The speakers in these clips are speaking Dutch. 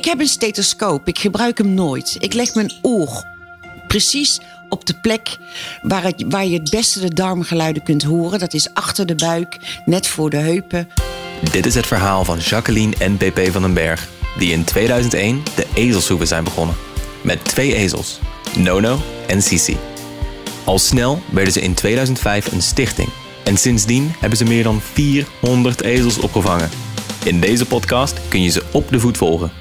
Ik heb een stethoscoop. Ik gebruik hem nooit. Ik leg mijn oor precies op de plek waar, waar je het beste de darmgeluiden kunt horen. Dat is achter de buik, net voor de heupen. Dit is het verhaal van Jacqueline en PP van den Berg, die in 2001 de ezelshoeven zijn begonnen. Met twee ezels, Nono en Sisi. Al snel werden ze in 2005 een stichting. En sindsdien hebben ze meer dan 400 ezels opgevangen. In deze podcast kun je ze op de voet volgen.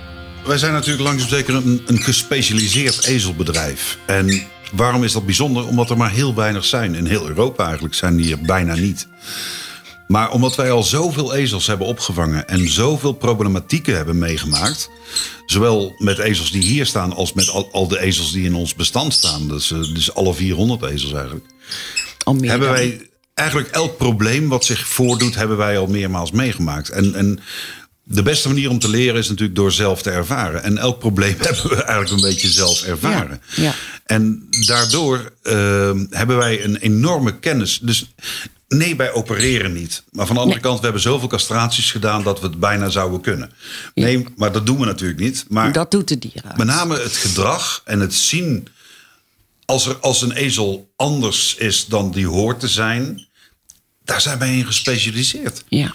Wij zijn natuurlijk langzaam zeker een, een gespecialiseerd ezelbedrijf. En waarom is dat bijzonder? Omdat er maar heel weinig zijn. In heel Europa eigenlijk zijn die er bijna niet. Maar omdat wij al zoveel ezels hebben opgevangen en zoveel problematieken hebben meegemaakt, zowel met ezels die hier staan als met al, al de ezels die in ons bestand staan, dus, dus alle 400 ezels eigenlijk, hebben wij eigenlijk elk probleem wat zich voordoet, hebben wij al meermaals meegemaakt. En, en de beste manier om te leren is natuurlijk door zelf te ervaren. En elk probleem hebben we eigenlijk een beetje zelf ervaren. Ja, ja. En daardoor uh, hebben wij een enorme kennis. Dus nee, wij opereren niet. Maar van de andere kant, we hebben zoveel castraties gedaan dat we het bijna zouden kunnen. Nee, maar dat doen we natuurlijk niet. Maar dat doet de dierenarts. Met name het gedrag en het zien. Als, er, als een ezel anders is dan die hoort te zijn, daar zijn wij in gespecialiseerd. Ja.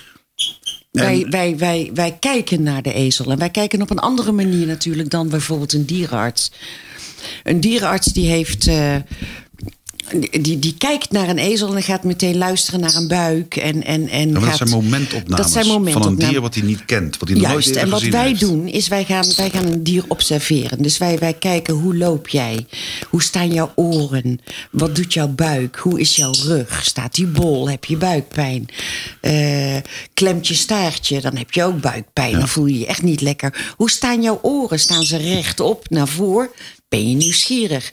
Wij, wij, wij, wij kijken naar de ezel. En wij kijken op een andere manier natuurlijk dan bijvoorbeeld een dierenarts. Een dierenarts die heeft. Uh, die, die kijkt naar een ezel en gaat meteen luisteren naar een buik. En, en, en ja, gaat, dat zijn momentopnames dat zijn momentopnames. van een dier wat hij niet kent. Wat hij Juist, nooit en wat wij heeft. doen is wij gaan, wij gaan een dier observeren. Dus wij, wij kijken hoe loop jij? Hoe staan jouw oren? Wat doet jouw buik? Hoe is jouw rug? Staat die bol? Heb je buikpijn? Uh, klemt je staartje? Dan heb je ook buikpijn. Ja. Dan voel je je echt niet lekker. Hoe staan jouw oren? Staan ze rechtop naar voren? Ben je nieuwsgierig?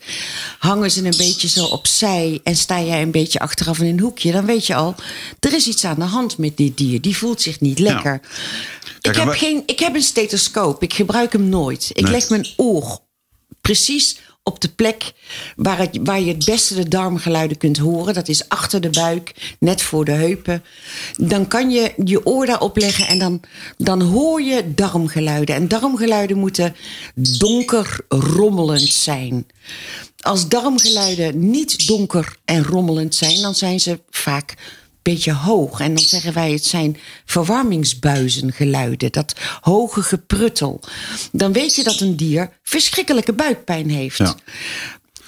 Hangen ze een beetje zo opzij en sta jij een beetje achteraf in een hoekje, dan weet je al, er is iets aan de hand met dit dier. Die voelt zich niet lekker. Ja. Ik, heb geen, ik heb een stethoscoop, ik gebruik hem nooit. Ik Nee. leg mijn oor precies op de plek waar, het, waar je het beste de darmgeluiden kunt horen. Dat is achter de buik, net voor de heupen. Dan kan je je oor daarop leggen en dan, dan hoor je darmgeluiden. En darmgeluiden moeten donker rommelend zijn. Als darmgeluiden niet donker en rommelend zijn, dan zijn ze vaak beetje hoog. En dan zeggen wij het zijn verwarmingsbuizengeluiden. Dat hoge gepruttel. Dan weet je dat een dier verschrikkelijke buikpijn heeft. Ja.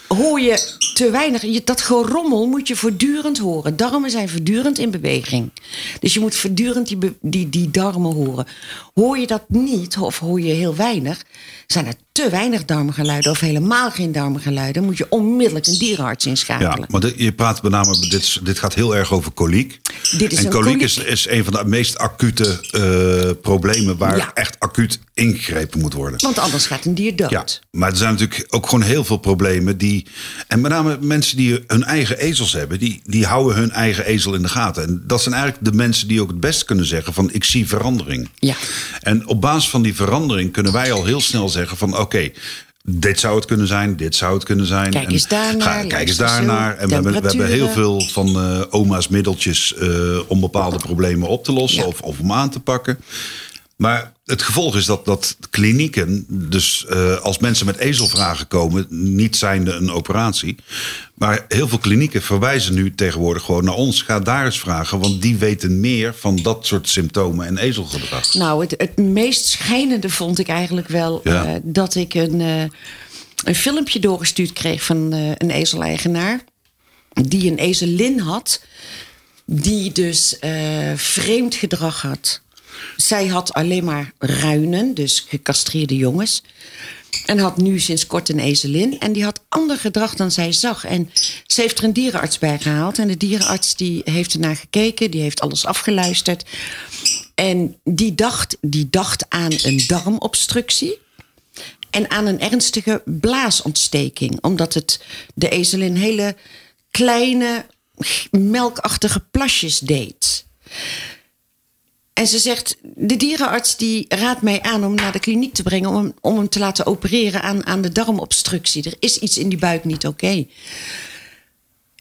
Hoor je te weinig, je- dat gerommel moet je voortdurend horen. Darmen zijn voortdurend in beweging. Dus je moet voortdurend die, die, die darmen horen. Hoor je dat niet, of hoor je heel weinig, zijn er te weinig darmgeluiden of helemaal geen darmgeluiden, moet je onmiddellijk een dierenarts inschakelen. Ja, maar dit- je praat met name, dit, dit gaat heel erg over koliek. Dit is en een koliek, koliek. Is, is een van de meest acute eh, problemen waar Ja. echt acuut ingegrepen moet worden. Want anders gaat een dier dood. Ja, maar er zijn natuurlijk ook gewoon heel veel problemen die. En met name mensen die hun eigen ezels hebben, die, die houden hun eigen ezel in de gaten. En dat zijn eigenlijk de mensen die ook het best kunnen zeggen: van ik zie verandering. Ja. En op basis van die verandering kunnen wij al heel snel zeggen: van oké. Dit zou het kunnen zijn, dit zou het kunnen zijn. Kijk En eens daarnaar, ga- Kijk eens daarnaar. En we hebben, we hebben heel veel van eh, oma's middeltjes eh, om bepaalde problemen op te lossen Ja. of, of om aan te pakken. Maar het gevolg is dat, dat klinieken, dus eh, als mensen met ezelvragen komen, niet zijnde een operatie. Maar heel veel klinieken verwijzen nu tegenwoordig gewoon naar ons. Ga daar eens vragen, want die weten meer van dat soort symptomen en ezelgedrag. Nou, het, het meest schijnende vond ik eigenlijk wel Ja. eh, dat ik een, eh, een filmpje doorgestuurd kreeg van een ezeleigenaar. Die een ezelin had, die dus vreemd gedrag had. Zij had alleen maar ruinen, dus gecastreerde jongens. En had nu sinds kort een ezelin. En die had ander gedrag dan zij zag. En ze heeft er een dierenarts bij gehaald. En de dierenarts die heeft ernaar gekeken. Die heeft alles afgeluisterd. En die dacht, die dacht aan een darmobstructie. En aan een ernstige blaasontsteking. Omdat het de ezelin hele kleine melkachtige plasjes deed. En ze zegt, de dierenarts die raadt mij aan om naar de kliniek te brengen... om hem, om hem te laten opereren aan, aan de darmobstructie. Er is iets in die buik niet oké.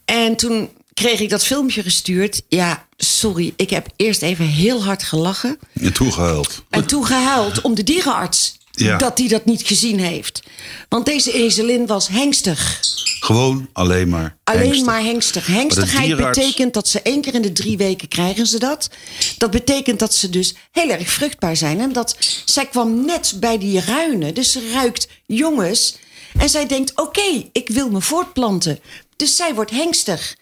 En toen kreeg ik dat filmpje gestuurd. Ja, sorry, ik heb eerst even heel hard gelachen. En toegehuild. En toen gehuild om de dierenarts Ja. dat hij dat niet gezien heeft. Want deze ezelin was hengstig. Gewoon alleen maar. Alleen hengstig. maar hengstig. Hengstigheid betekent dat ze één keer in de drie weken krijgen ze dat. Dat betekent dat ze dus heel erg vruchtbaar zijn. En dat zij kwam net bij die ruinen. Dus ze ruikt jongens. En zij denkt, oké, ik wil me voortplanten. Dus zij wordt hengstig.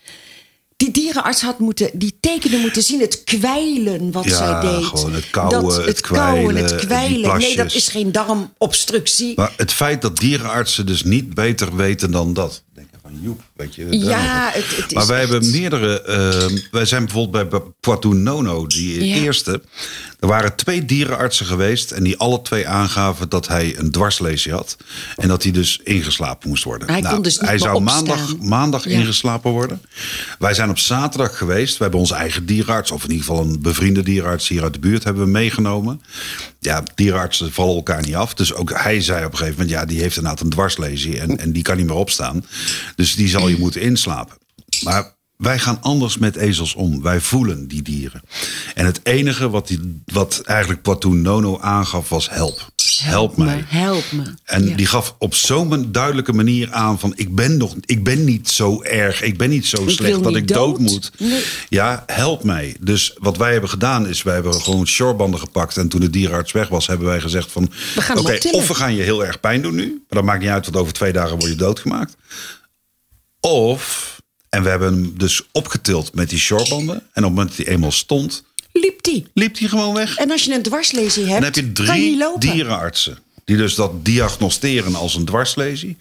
Die dierenarts had moeten, die tekenen moeten zien. Het kwijlen wat Ja, zij deed. gewoon het kauwen, Dat- het het het kwijlen. Nee, dat is geen darmobstructie. Maar het feit dat dierenartsen dus niet beter weten dan dat. Denk je van Joep, weet je. Ja, het- het is maar wij echt- hebben meerdere. eh, wij zijn bijvoorbeeld bij Poitou Nono, die Ja. eerste. Er waren twee dierenartsen geweest en die alle twee aangaven dat hij een dwarslesie had. En dat hij dus ingeslapen moest worden. Nou, Hij kon dus niet hij zou opstaan. maandag, maandag Ja. ingeslapen worden. Wij zijn op zaterdag geweest. We hebben onze eigen dierenarts, of in ieder geval een bevriende dierenarts hier uit de buurt, hebben we meegenomen. Ja, dierenartsen vallen elkaar niet af. Dus ook hij zei op een gegeven moment, ja, die heeft inderdaad een dwarslesie en, en die kan niet meer opstaan. Dus die zal je moeten inslapen. Maar wij gaan anders met ezels om. Wij voelen die dieren. En het enige wat, die, wat eigenlijk Poitou Nono aangaf was help. Help mij. me, help me. En Ja. die gaf op zo'n duidelijke manier aan van ik ben nog, ik ben niet zo erg, ik ben niet zo Ik slecht dat ik dood, dood. moet. Nee. Ja, help mij. Dus wat wij hebben gedaan is, wij hebben gewoon shorebanden gepakt en toen de dierenarts weg was, hebben wij gezegd van, oké, of we gaan je heel erg pijn doen nu, maar dat maakt niet uit, want over twee dagen word je doodgemaakt. Of, en we hebben hem dus opgetild met die shorebanden en op het moment dat hij eenmaal stond, Liep die. liep hij gewoon weg. En als je een dwarslesie hebt, Dan heb je drie dierenartsen. Die dus dat diagnosteren als een dwarslesie.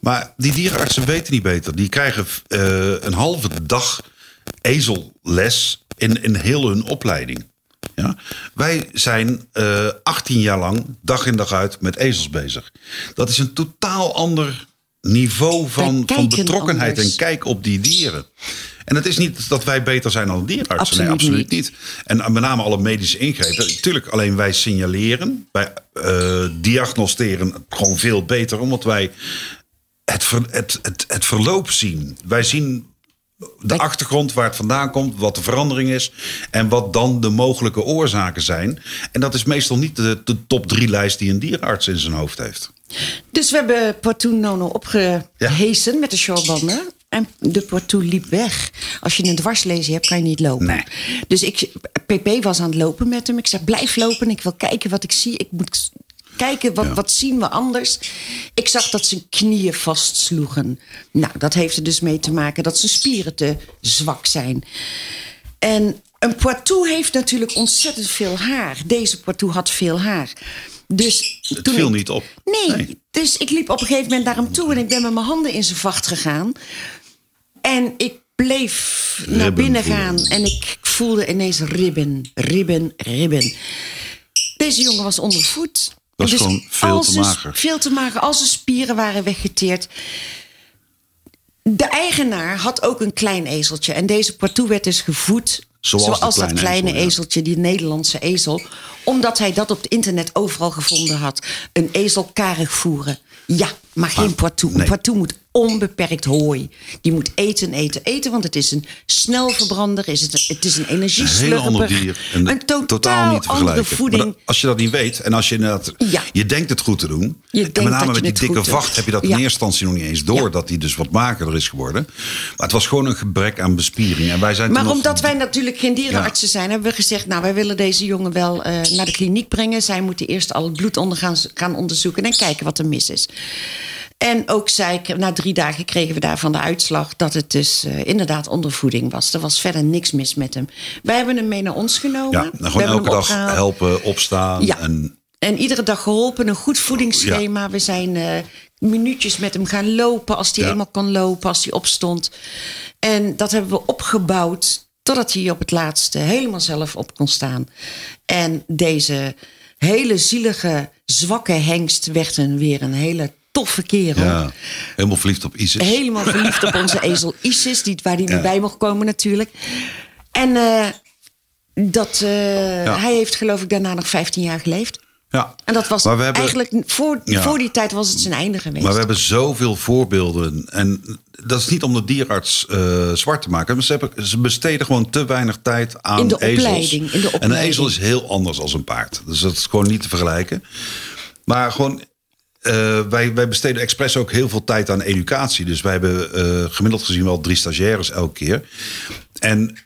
Maar die dierenartsen weten niet beter. Die krijgen eh, een halve dag ezelles in, in heel hun opleiding. Ja? Wij zijn eh 18 jaar lang, dag in dag uit, met ezels bezig. Dat is een totaal ander niveau van, van betrokkenheid anders. en kijk op die dieren. En het is niet dat wij beter zijn dan dierenartsen. nee, Absoluut absoluut niet. En met name alle medische ingrepen. Natuurlijk, alleen wij signaleren, wij eh, diagnosteren gewoon veel beter, omdat wij het, ver- het, het, het verloop zien. Wij zien de achtergrond waar het vandaan komt, wat de verandering is en wat dan de mogelijke oorzaken zijn. En dat is meestal niet de, de top drie lijst die een dierenarts in zijn hoofd heeft. Dus we hebben Poitou Nono opgehesen met de showbanden. En de Poitou liep weg. Als je een dwarslesie hebt, kan je niet lopen. Nee. Dus ik, PP was aan het lopen met hem. Ik zei, blijf lopen. Ik wil kijken wat ik zie. Ik moet kijken, wat, Ja. wat zien we anders? Ik zag dat zijn knieën vastsloegen. Nou, dat heeft er dus mee te maken dat zijn spieren te zwak zijn. En een Poitou heeft natuurlijk ontzettend veel haar. Deze Poitou had veel haar. Dus Het toen viel ik- niet op. Nee. Nee. dus ik liep op een gegeven moment naar hem toe en ik ben met mijn handen in zijn vacht gegaan. En ik bleef naar binnen voelen. gaan en ik voelde ineens ribben, ribben, ribben. Deze jongen was ondervoed. Was Dus gewoon veel te mager. Veel te mager. Al zijn spieren waren weggeteerd. De eigenaar had ook een klein ezeltje. En deze Poitou werd dus gevoed Zoals dat kleine kleine ezel, ja. ezeltje, die Nederlandse ezel. Omdat hij dat op het internet overal gevonden had. Een ezel karig voeren. Ja, maar geen Poitou. Een nee. Poitou moet onbeperkt hooi. Die moet eten, eten, eten. Want het is een snelverbrander. Is het, het is een Een heel energieslurper. ander dier. En een totaal, totaal niet te andere vergelijken. voeding. Maar dat- als je dat niet weet en als je inderdaad, Ja. je denkt het goed te doen. Je en met name met die dikke vacht heb je dat in Ja. eerste instantie nog niet eens door. Ja. Dat die dus wat makerder is geworden. Maar het was gewoon een gebrek aan bespiering. En wij zijn Maar nog- omdat wij natuurlijk geen dierenartsen zijn, hebben we gezegd: Nou, wij willen deze jongen wel eh, naar de kliniek brengen. Zij moeten eerst al het bloed onder gaan, gaan onderzoeken en kijken wat er mis is. En ook zei ik, na drie dagen kregen we daarvan de uitslag dat het dus eh, inderdaad ondervoeding was. Er was verder niks mis met hem. Wij hebben hem mee naar ons genomen. Ja, en We gewoon hebben elke dag opgehaald. helpen opstaan. Ja. En En iedere dag geholpen, een goed voedingsschema. We zijn eh, minuutjes met hem gaan lopen als hij Ja. eenmaal kon lopen, als hij opstond. En dat hebben we opgebouwd totdat hij op het laatste helemaal zelf op kon staan. En deze hele zielige, zwakke hengst werd een, weer een hele toffe kerel. ja, helemaal verliefd op Isis. Helemaal verliefd op onze ezel Isis, die, waar die Ja. nu bij mocht komen natuurlijk. En eh, dat, eh, hij heeft geloof ik daarna nog 15 jaar geleefd. Ja. En dat was Maar we hebben- eigenlijk voor, Ja. voor die tijd was het zijn einde geweest. Maar we hebben zoveel voorbeelden. En dat is niet om de dierarts eh, zwart te maken. Maar ze, hebben, ze besteden gewoon te weinig tijd aan In de ezels. opleiding, in de En een opleiding. ezel is heel anders dan een paard. Dus dat is gewoon niet te vergelijken. Maar gewoon, eh, wij, wij besteden expres ook heel veel tijd aan educatie. Dus wij hebben eh, gemiddeld gezien wel drie stagiaires elke keer. En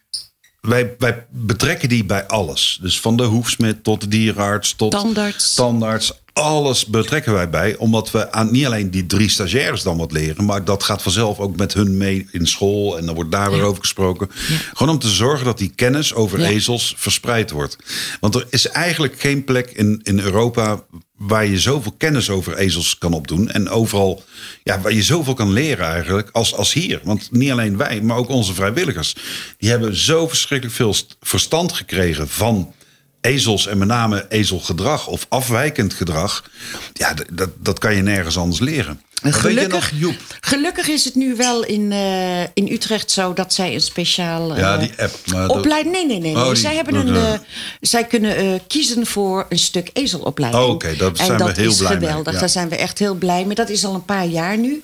wij, wij betrekken die bij alles. Dus van de hoefsmid tot de dierenarts tot Tandarts. tandarts. Alles betrekken wij bij. Omdat we aan niet alleen die drie stagiaires dan wat leren. Maar dat gaat vanzelf ook met hun mee in school. En dan wordt daar weer over gesproken. Gewoon om te zorgen dat die kennis over Ja. ezels verspreid wordt. Want er is eigenlijk geen plek in, in Europa waar je zoveel kennis over ezels kan opdoen. En overal, ja, waar je zoveel kan leren eigenlijk, als, als hier. Want niet alleen wij, maar ook onze vrijwilligers. Die hebben zo verschrikkelijk veel st- verstand gekregen van ezels en met name ezelgedrag of afwijkend gedrag. Ja, dat, dat kan je nergens anders leren. Gelukkig, nog, gelukkig is het nu wel in, eh, in Utrecht zo dat zij een speciaal Ja, eh, die app. Opleiding. Nee, nee, nee. nee. Oh, zij, hebben een, eh, zij kunnen kiezen voor een stuk ezelopleiding. Oh, oké, daar en zijn we heel is blij mee, geweldig. ja. Daar zijn we echt heel blij mee. Dat is al een paar jaar nu.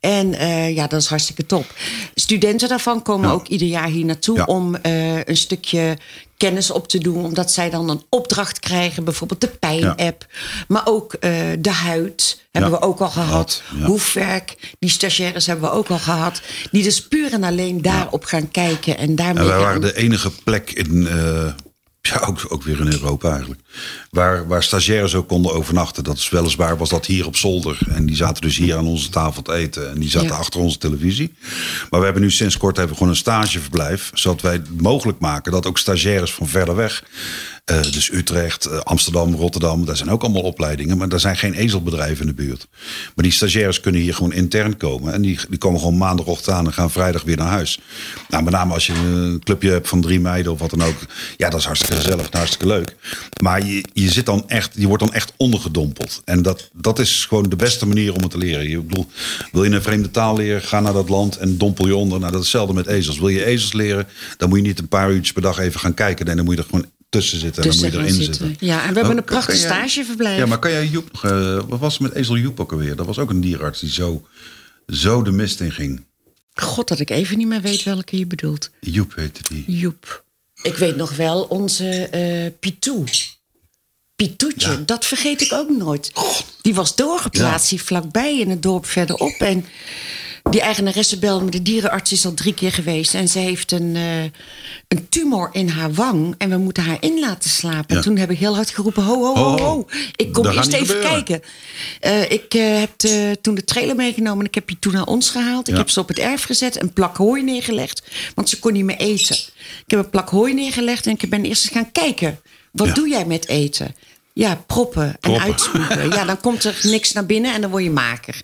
En ja, dat is hartstikke top. Studenten daarvan komen Ja. ook ieder jaar hier naartoe Ja. om een stukje kennis op te doen. Omdat zij dan een opdracht krijgen, bijvoorbeeld de pijn-app. Maar ook eh, de huid hebben Ja. we ook al gehad. Ja. Hoefwerk, die stagiaires hebben we ook al gehad. Die dus puur en alleen daarop gaan kijken. En daarmee En wij waren de enige plek in, eh, ja, ook, ook weer in Europa eigenlijk, waar, waar stagiaires ook konden overnachten. Dat is weliswaar was dat hier op zolder. En die zaten dus hier aan onze tafel te eten. En die zaten Ja. achter onze televisie. Maar we hebben nu sinds kort hebben we gewoon een stageverblijf. Zodat wij het mogelijk maken dat ook stagiaires van verder weg. Eh, dus Utrecht, eh, Amsterdam, Rotterdam, daar zijn ook allemaal opleidingen. Maar daar zijn geen ezelbedrijven in de buurt. Maar die stagiaires kunnen hier gewoon intern komen. En die, die komen gewoon maandagochtend aan en gaan vrijdag weer naar huis. Nou, met name als je een clubje hebt van drie meiden of wat dan ook. Ja, dat is hartstikke gezellig hartstikke leuk. Maar je, je, zit dan echt, je wordt dan echt ondergedompeld. En dat, dat is gewoon de beste manier om het te leren. Je, bedoel, wil je een vreemde taal leren, ga naar dat land en dompel je onder. Nou, dat is hetzelfde met ezels. Wil je ezels leren, dan moet je niet een paar uurtjes per dag even gaan kijken. Nee, dan moet je er gewoon tussen zitten en dan moet je erin zitten. zitten. Ja, en we hebben een prachtig jij- stageverblijf. Ja, maar kan jij Joep, nog, eh, wat was er met ezel Joep ook alweer? Dat was ook een dierenarts die zo, zo de mist in ging. God, dat ik even niet meer weet welke je bedoelt. Joep heette die. Joep. Ik weet nog wel onze eh Pitou. Pitoetje, Ja. dat vergeet ik ook nooit. Die was doorgeplaatst hier vlakbij in het dorp verderop. En die eigenaresse belde me, de dierenarts is al drie keer geweest. En ze heeft een, eh, een tumor in haar wang. En we moeten haar in laten slapen. Ja. Toen heb ik heel hard geroepen, ho, ho, ho, Ho, ho. Ik kom eerst even gebeuren. kijken. Eh, ik eh, heb toen de trailer meegenomen en ik heb die toen naar ons gehaald. Ik Ja. heb ze op het erf gezet, een plak hooi neergelegd. Want ze kon niet meer eten. Ik heb een plak hooi neergelegd en ik ben eerst eens gaan kijken. Wat Ja. doe jij met eten? Ja, proppen en uitspoelen. Ja, dan komt er niks naar binnen en dan word je mager.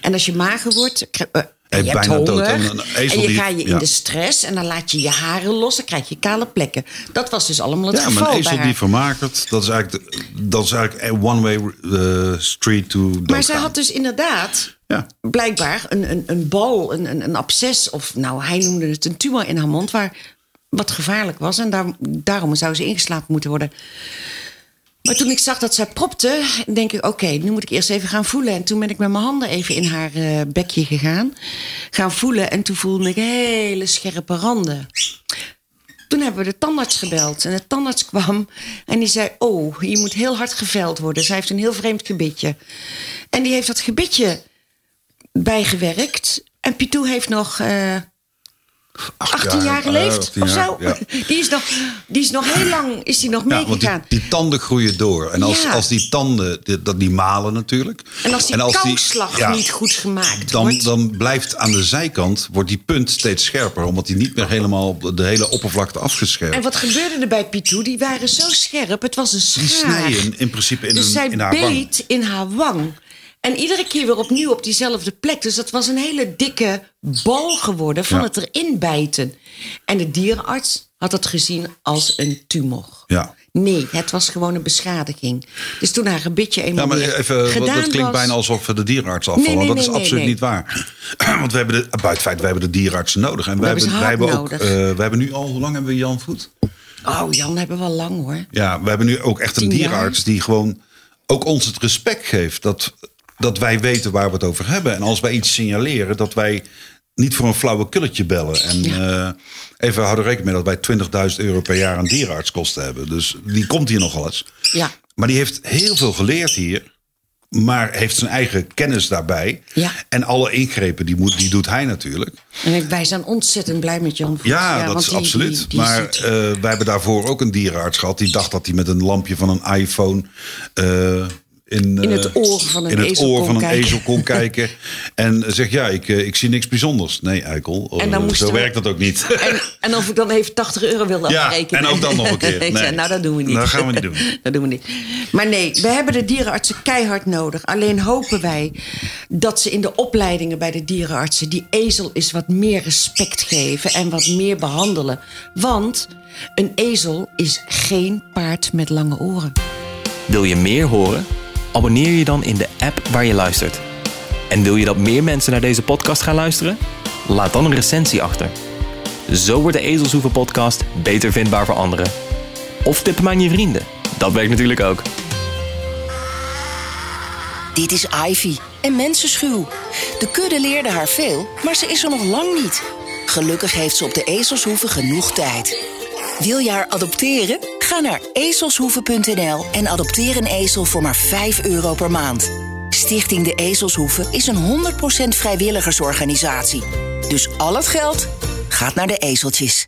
En als je mager wordt, eh, en je hebt bijna dood. honger. En een En je die- ga je in ja. de stress en dan laat je je haren los. Dan krijg je kale plekken. Dat was dus allemaal het Ja, geval maar een ezel die vermakert, dat is eigenlijk, de- dat is eigenlijk een one-way eh, street to Maar doodgaan. zij had dus inderdaad Ja. blijkbaar een, een, een bal, een, een, een absces... of nou, hij noemde het een tumor in haar mond... waar wat gevaarlijk was. En daar, daarom zou ze ingeslapen moeten worden. Maar toen ik zag dat zij propte, denk ik... oké, nu moet ik eerst even gaan voelen. En toen ben ik met mijn handen even in haar eh, bekje gegaan. Gaan voelen en toen voelde ik hele scherpe randen. Toen hebben we de tandarts gebeld. En de tandarts kwam en die zei... oh, je moet heel hard geveld worden. Zij heeft een heel vreemd gebitje. En die heeft dat gebitje bijgewerkt. En Pitou heeft nog eh 18 jaar, geleefd, 18 of zo. ja. Die, is nog, die is nog heel lang is die nog Ja, want die, meegegaan. die tanden groeien door. En als, Ja. als die tanden, die, dat die malen natuurlijk. En als die kouslag ja, niet goed gemaakt dan, wordt... dan blijft aan de zijkant wordt die punt steeds scherper. Omdat die niet meer helemaal de hele oppervlakte afgescherpt. En wat gebeurde er bij Pitou? Die waren zo scherp. Het was een die schaar. snijden in principe in, dus een- zij in haar wang. beet in haar wang. En iedere keer weer opnieuw op diezelfde plek. Dus dat was een hele dikke bal geworden van Ja. het erin bijten. En de dierenarts had het gezien als een tumor. Ja. Nee, het was gewoon een beschadiging. Dus toen haar gebitje eenmaal Ja, maar even, gedaan dat klinkt was, bijna alsof we de dierenarts afvallen. Nee, nee, dat is nee, nee, absoluut nee. niet waar. Want we hebben de, buiten het feit, we hebben de dierenartsen nodig. En we, hebben wij hebben ook, nodig. eh, we hebben nu al, hoe lang hebben we Jan Voet? Oh, Jan hebben we al lang hoor. Ja, we hebben nu ook echt een dierenarts die gewoon ook ons het respect geeft. Dat, dat wij weten waar we het over hebben. En als wij iets signaleren, dat wij niet voor een flauwe kulletje bellen. En eh, even houden rekening mee dat wij 20.000 euro per jaar aan dierenartskosten hebben. Dus die komt hier nogal eens. Ja. Maar die heeft heel veel geleerd hier. maar heeft zijn eigen kennis daarbij. Ja. En alle ingrepen die, moet, die doet hij natuurlijk. En wij zijn ontzettend blij met Jan Voets. Ja, dat is die- absoluut. die- die maar eh, wij hebben daarvoor ook een dierenarts gehad. Die dacht dat hij met een lampje van een iPhone... eh, in, In het eh, oor van een in het ezel oor kon van een kijken. ezel kon kijken. En zegt, ja, ik, eh, ik zie niks bijzonders. Nee, eikel. En dan Eh, moesten zo we- werkt dat ook niet. En, en of ik dan even 80 euro wilde Ja, afrekenen. en ook dan nog een keer. Nee. nou, dat doen we niet. Dat gaan we niet doen. dat doen we niet. Maar nee, we hebben de dierenartsen keihard nodig. Alleen hopen wij dat ze in de opleidingen bij de dierenartsen... die ezel is wat meer respect geven en wat meer behandelen. Want een ezel is geen paard met lange oren. Wil je meer horen? Abonneer je dan in de app waar je luistert. En wil je dat meer mensen naar deze podcast gaan luisteren? Laat dan een recensie achter. Zo wordt de Ezelshoeven podcast beter vindbaar voor anderen. Of tip hem aan je vrienden. Dat werkt natuurlijk ook. Dit is Ivy, een mensenschuw. De kudde leerde haar veel, maar ze is er nog lang niet. Gelukkig heeft ze op de ezelshoeve genoeg tijd. Wil je haar adopteren? Ga naar ezelshoeve.nl en adopteer een ezel voor maar 5 euro per maand. Stichting De Ezelshoeve is een 100% vrijwilligersorganisatie. Dus al het geld gaat naar de ezeltjes.